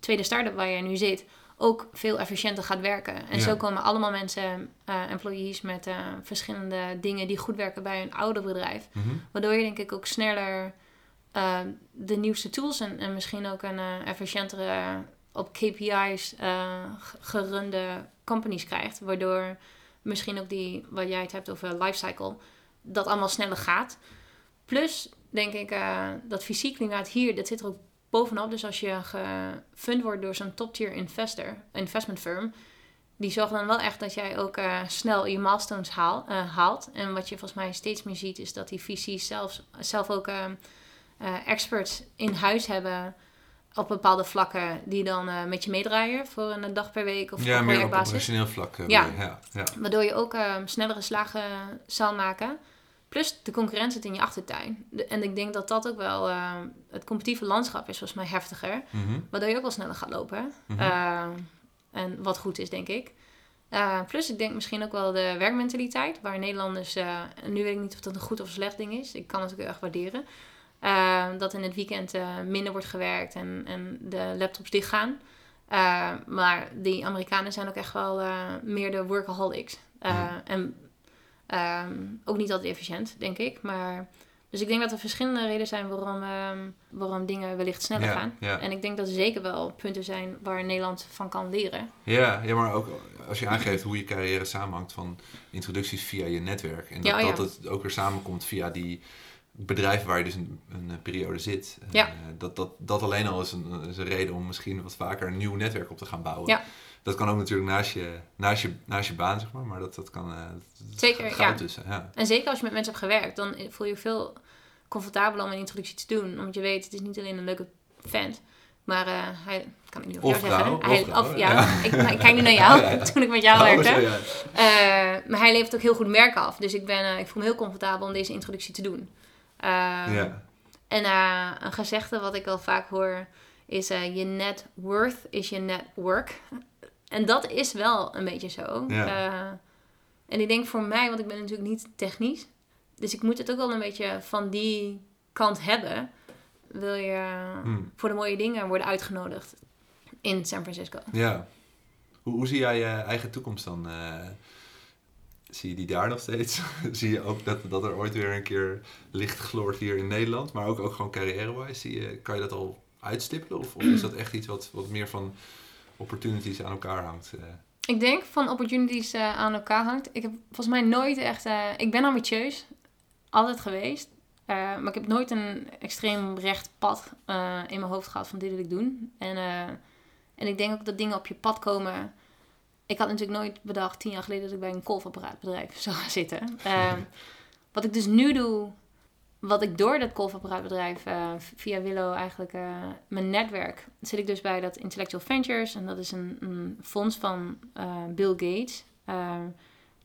tweede start-up waar je nu zit ook veel efficiënter gaat werken. En ja. zo komen allemaal mensen, uh, employees met uh, verschillende dingen die goed werken bij een ouder bedrijf. Mhm. Waardoor je denk ik ook sneller uh, de nieuwste tools en, en misschien ook een efficiëntere op KPI's gerunde companies krijgt. Waardoor misschien ook die, wat jij het hebt over lifecycle, dat allemaal sneller gaat. Plus denk ik dat fysiek klimaat hier, dat zit er ook bovenop. Dus als je gefund wordt door zo'n top-tier investor, investment firm, die zorgt dan wel echt dat jij ook snel je milestones haal, haalt. En wat je volgens mij steeds meer ziet, is dat die VC's zelf, zelf ook uh, experts in huis hebben op bepaalde vlakken die dan met je meedraaien voor een dag per week of ja, op meer op operationeel vlak. Ja. ja, ja. Waardoor je ook snellere slagen zal maken. Plus de concurrentie zit in je achtertuin. De- en ik denk dat dat ook wel... eh, het competitieve landschap is volgens mij heftiger. Mhm. Waardoor je ook wel sneller gaat lopen. Mhm. Eh, en wat goed is, denk ik. Eh, plus, ik denk misschien ook wel de werkmentaliteit. Waar Nederlanders... eh, nu weet ik niet of dat een goed of slecht ding is. Ik kan het ook heel erg waarderen. Eh, dat in het weekend eh, minder wordt gewerkt en, en de laptops dichtgaan. Eh, maar die Amerikanen zijn ook echt wel eh, meer de workaholics. Eh, Ja. En ehm, ook niet altijd efficiënt, denk ik. Maar, dus ik denk dat er verschillende redenen zijn waarom, ehm, waarom dingen wellicht sneller gaan. En ik denk dat er zeker wel punten zijn waar Nederland van kan leren. Ja, ja, maar ook als je aangeeft hoe je carrière samenhangt van introducties via je netwerk. En dat, Ja, ja. dat het ook weer samenkomt via die bedrijven waar je dus een, een eh, periode zit. En, Ja. eh, dat, dat, dat alleen al is een, is een reden om misschien wat vaker een nieuw netwerk op te gaan bouwen. Ja. Dat kan ook natuurlijk naast je, naast je, naast je baan, zeg maar. Maar dat, dat kan... eh, dat Zeker, gaat ja. tussen, ja. En zeker als je met mensen hebt gewerkt, dan voel je je veel comfortabeler om een introductie te doen. Omdat je weet, het is niet alleen een leuke vent. Maar eh, hij, kan ik niet over jou zeggen. vrouw, hij, of vrouw, ja, ja. Ik, ik kijk nu naar jou, Ja, ja. toen ik met jou Oh, werkte. Eh, maar hij levert ook heel goed merk af. Dus ik, ben, eh, ik voel me heel comfortabel om deze introductie te doen. Eh, ja. En eh, een gezegde wat ik wel vaak hoor is: eh, je net worth is je net work. En dat is wel een beetje zo. Ja. Eh, en ik denk voor mij, want ik ben natuurlijk niet technisch, dus ik moet het ook wel een beetje van die kant hebben. Wil je Hmm. voor de mooie dingen worden uitgenodigd in San Francisco? Ja. Hoe, hoe zie jij je eigen toekomst dan? Zie je die daar nog steeds? zie je ook dat, dat er ooit weer een keer licht gloort hier in Nederland? Maar ook, ook gewoon carrière-wise? Kan je dat al uitstippelen? Of, is dat echt iets wat, wat meer van opportunities aan elkaar hangt? eh? Ik denk van opportunities eh, aan elkaar hangt. Ik heb volgens mij nooit echt. eh, ik ben ambitieus, altijd geweest. Maar ik heb nooit een extreem recht pad in mijn hoofd gehad van dit wil ik doen. En, en ik denk ook dat dingen op je pad komen. Ik had natuurlijk nooit bedacht, tien jaar geleden, dat ik bij een kolfapparaatbedrijf zou gaan zitten. Eh, wat ik dus nu doe, wat ik door dat kolfapparaatbedrijf eh, via Willow eigenlijk eh, mijn netwerk zit ik dus bij dat Intellectual Ventures en dat is een, een fonds van eh, Bill Gates. Eh,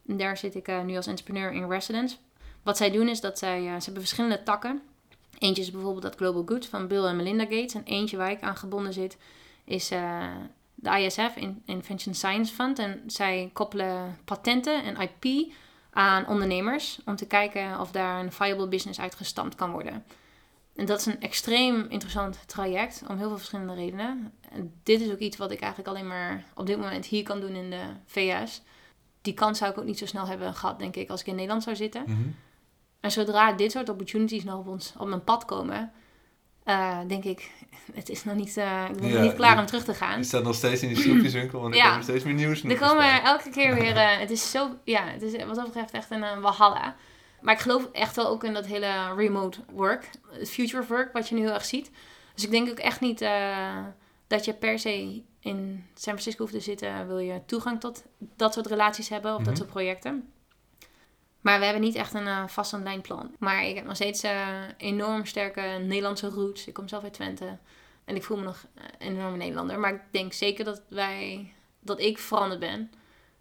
en daar zit ik nu als entrepreneur in residence. Wat zij doen is dat zij, ze hebben verschillende takken. Eentje is bijvoorbeeld dat Global Good van Bill en Melinda Gates. En eentje waar ik aan gebonden zit is de ISF, In- Invention Science Fund. En zij koppelen patenten en IP aan ondernemers om te kijken of daar een viable business uit gestampt kan worden. En dat is een extreem interessant traject om heel veel verschillende redenen. En dit is ook iets wat ik eigenlijk alleen maar op dit moment hier kan doen in de VS. Die kans zou ik ook niet zo snel hebben gehad, denk ik, als ik in Nederland zou zitten. Mhm. En zodra dit soort opportunities nog op, ons, op mijn pad komen, eh, denk ik, het is nog niet, eh, ik ben nog niet klaar je- om terug te gaan. Je staat nog steeds in die snoepjeswinkel en er Ja. komen steeds meer nieuws. Er komen elke keer weer. eh, het is zo. Ja, het is wat dat betreft echt een walhalla. Maar ik geloof echt wel ook in dat hele remote work. Het future of work, wat je nu heel erg ziet. Dus ik denk ook echt niet dat je per se in San Francisco hoeft te zitten. Wil je toegang tot dat soort relaties hebben of Mhm. dat soort projecten. Maar we hebben niet echt een uh, vast en lijnplan. Maar ik heb nog steeds eh, enorm sterke Nederlandse roots. Ik kom zelf uit Twente. En ik voel me nog een enorme Nederlander. Maar ik denk zeker dat wij, dat ik veranderd ben.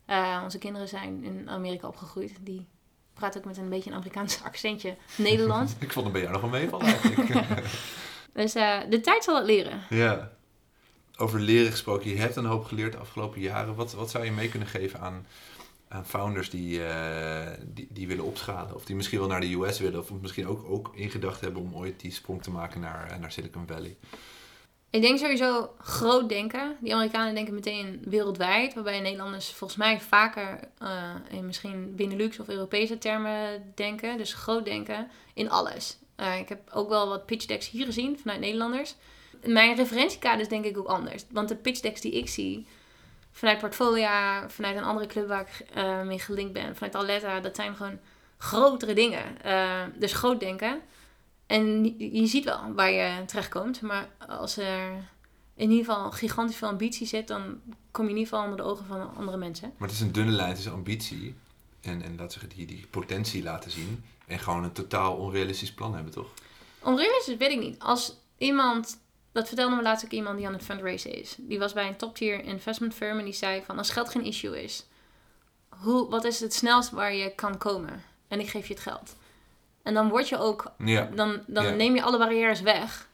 Uh, onze kinderen zijn in Amerika opgegroeid. Die praten ook met een beetje een Amerikaans accentje Nederlands. Ik vond het bij jou nog wel meevallen eigenlijk. dus uh, de tijd zal het leren. ja. Over leren gesproken. Je hebt een hoop geleerd de afgelopen jaren. Wat, wat zou je mee kunnen geven aan, aan founders die, uh, die, die willen opschalen? Of die misschien wel naar de US willen. Of misschien ook, ook in gedachten hebben om ooit die sprong te maken naar, naar Silicon Valley. Ik denk sowieso groot denken. Die Amerikanen denken meteen wereldwijd. Waarbij Nederlanders volgens mij vaker uh, in misschien Benelux of Europese termen denken. Dus groot denken in alles. Ik heb ook wel wat pitch decks hier gezien vanuit Nederlanders. Mijn referentiekader is denk ik ook anders. Want de pitch decks die ik zie vanuit Portfolio, vanuit een andere club waar ik uh, mee gelinkt ben, vanuit Aletta, dat zijn gewoon grotere dingen. dus groot denken. En je ziet wel waar je terechtkomt. Maar als er in ieder geval gigantisch veel ambitie zit, dan kom je in ieder geval onder de ogen van andere mensen. Maar het is een dunne lijn tussen ambitie en, en dat ze die, die potentie laten zien. En gewoon een totaal onrealistisch plan hebben, toch? Onrealistisch weet ik niet. Als iemand, dat vertelde me laatst ook iemand die aan het fundraisen is. Die was bij een top tier investment firm en die zei van als geld geen issue is, hoe, wat is het snelst waar je kan komen? En ik geef je het geld. En dan word je ook, Ja. dan, dan Ja. neem je alle barrières weg.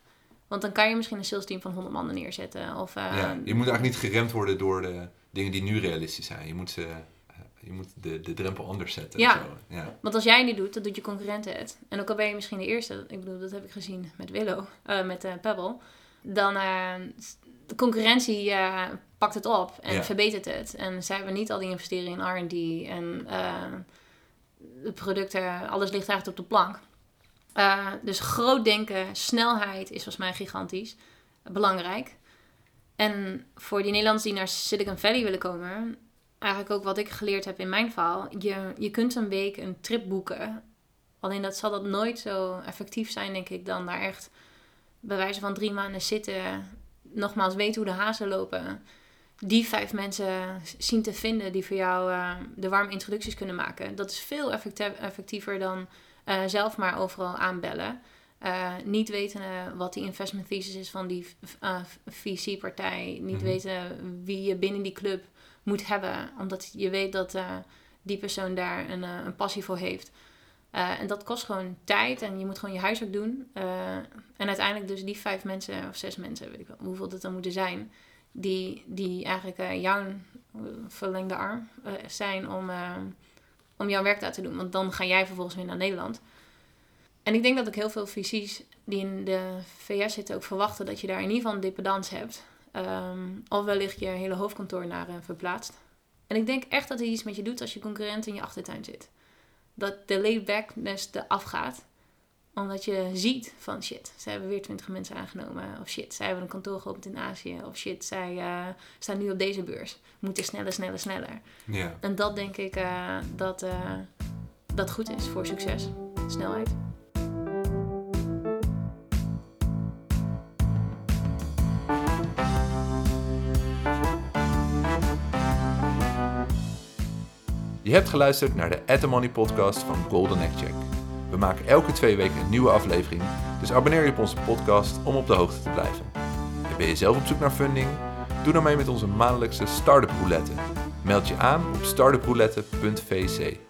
Want dan kan je misschien een sales team van 100 man neerzetten. Of, eh, ja. Je moet eigenlijk niet geremd worden door de dingen die nu realistisch zijn. Je moet, ze, eh, je moet de, de drempel anders zetten. Ja. Zo. ja. Want als jij niet doet, dan doet je concurrent het. En ook al ben je misschien de eerste, ik bedoel, dat heb ik gezien met Willow, eh, met Pebble. Dan eh, de concurrentie eh, pakt het op en Ja. verbetert het. En zij hebben niet al die investeringen in R&D en eh, de producten, alles ligt eigenlijk op de plank. Dus groot denken, snelheid is volgens mij gigantisch belangrijk. En voor die Nederlanders die naar Silicon Valley willen komen, eigenlijk ook wat ik geleerd heb in mijn verhaal. Je, je kunt een week een trip boeken. Alleen dat zal dat nooit zo effectief zijn, denk ik, dan daar echt bij wijze van drie maanden zitten. Nogmaals, weten hoe de hazen lopen. Die vijf mensen zien te vinden die voor jou eh, de warme introducties kunnen maken. Dat is veel effectie- effectiever dan eh, zelf maar overal aanbellen. Eh, niet weten wat die investment thesis is van die VC-partij. Niet Mhm. weten wie je binnen die club moet hebben. Omdat je weet dat die persoon daar een, een passie voor heeft. Eh, en dat kost gewoon tijd en je moet gewoon je huiswerk doen. Eh, en uiteindelijk dus die vijf mensen of zes mensen, weet ik wel, hoeveel dat dan moeten zijn. Die, die eigenlijk eh, jouw verlengde arm zijn om, om jouw werk daar te doen. Want dan ga jij vervolgens weer naar Nederland. En ik denk dat ook heel veel VC's die in de VS zitten ook verwachten dat je daar in ieder geval een dependance hebt. Ehm, of wellicht je hele hoofdkantoor naar verplaatst. En ik denk echt dat het iets met je doet als je concurrent in je achtertuin zit. Dat de laid-backness eraf gaat. Omdat je ziet van shit, ze hebben weer 20 mensen aangenomen. Of shit, zij hebben een kantoor geopend in Azië. Of shit, zij eh, staan nu op deze beurs. Moeten sneller, sneller, sneller. Ja. En dat denk ik eh, dat, eh, dat goed is voor succes. Snelheid. Je hebt geluisterd naar de At The Money podcast van Golden Egg Check. We maken elke twee weken een nieuwe aflevering, dus abonneer je op onze podcast om op de hoogte te blijven. En ben je zelf op zoek naar funding? Doe dan mee met onze maandelijkse Startup Roulette. Meld je aan op startuproulette.vc.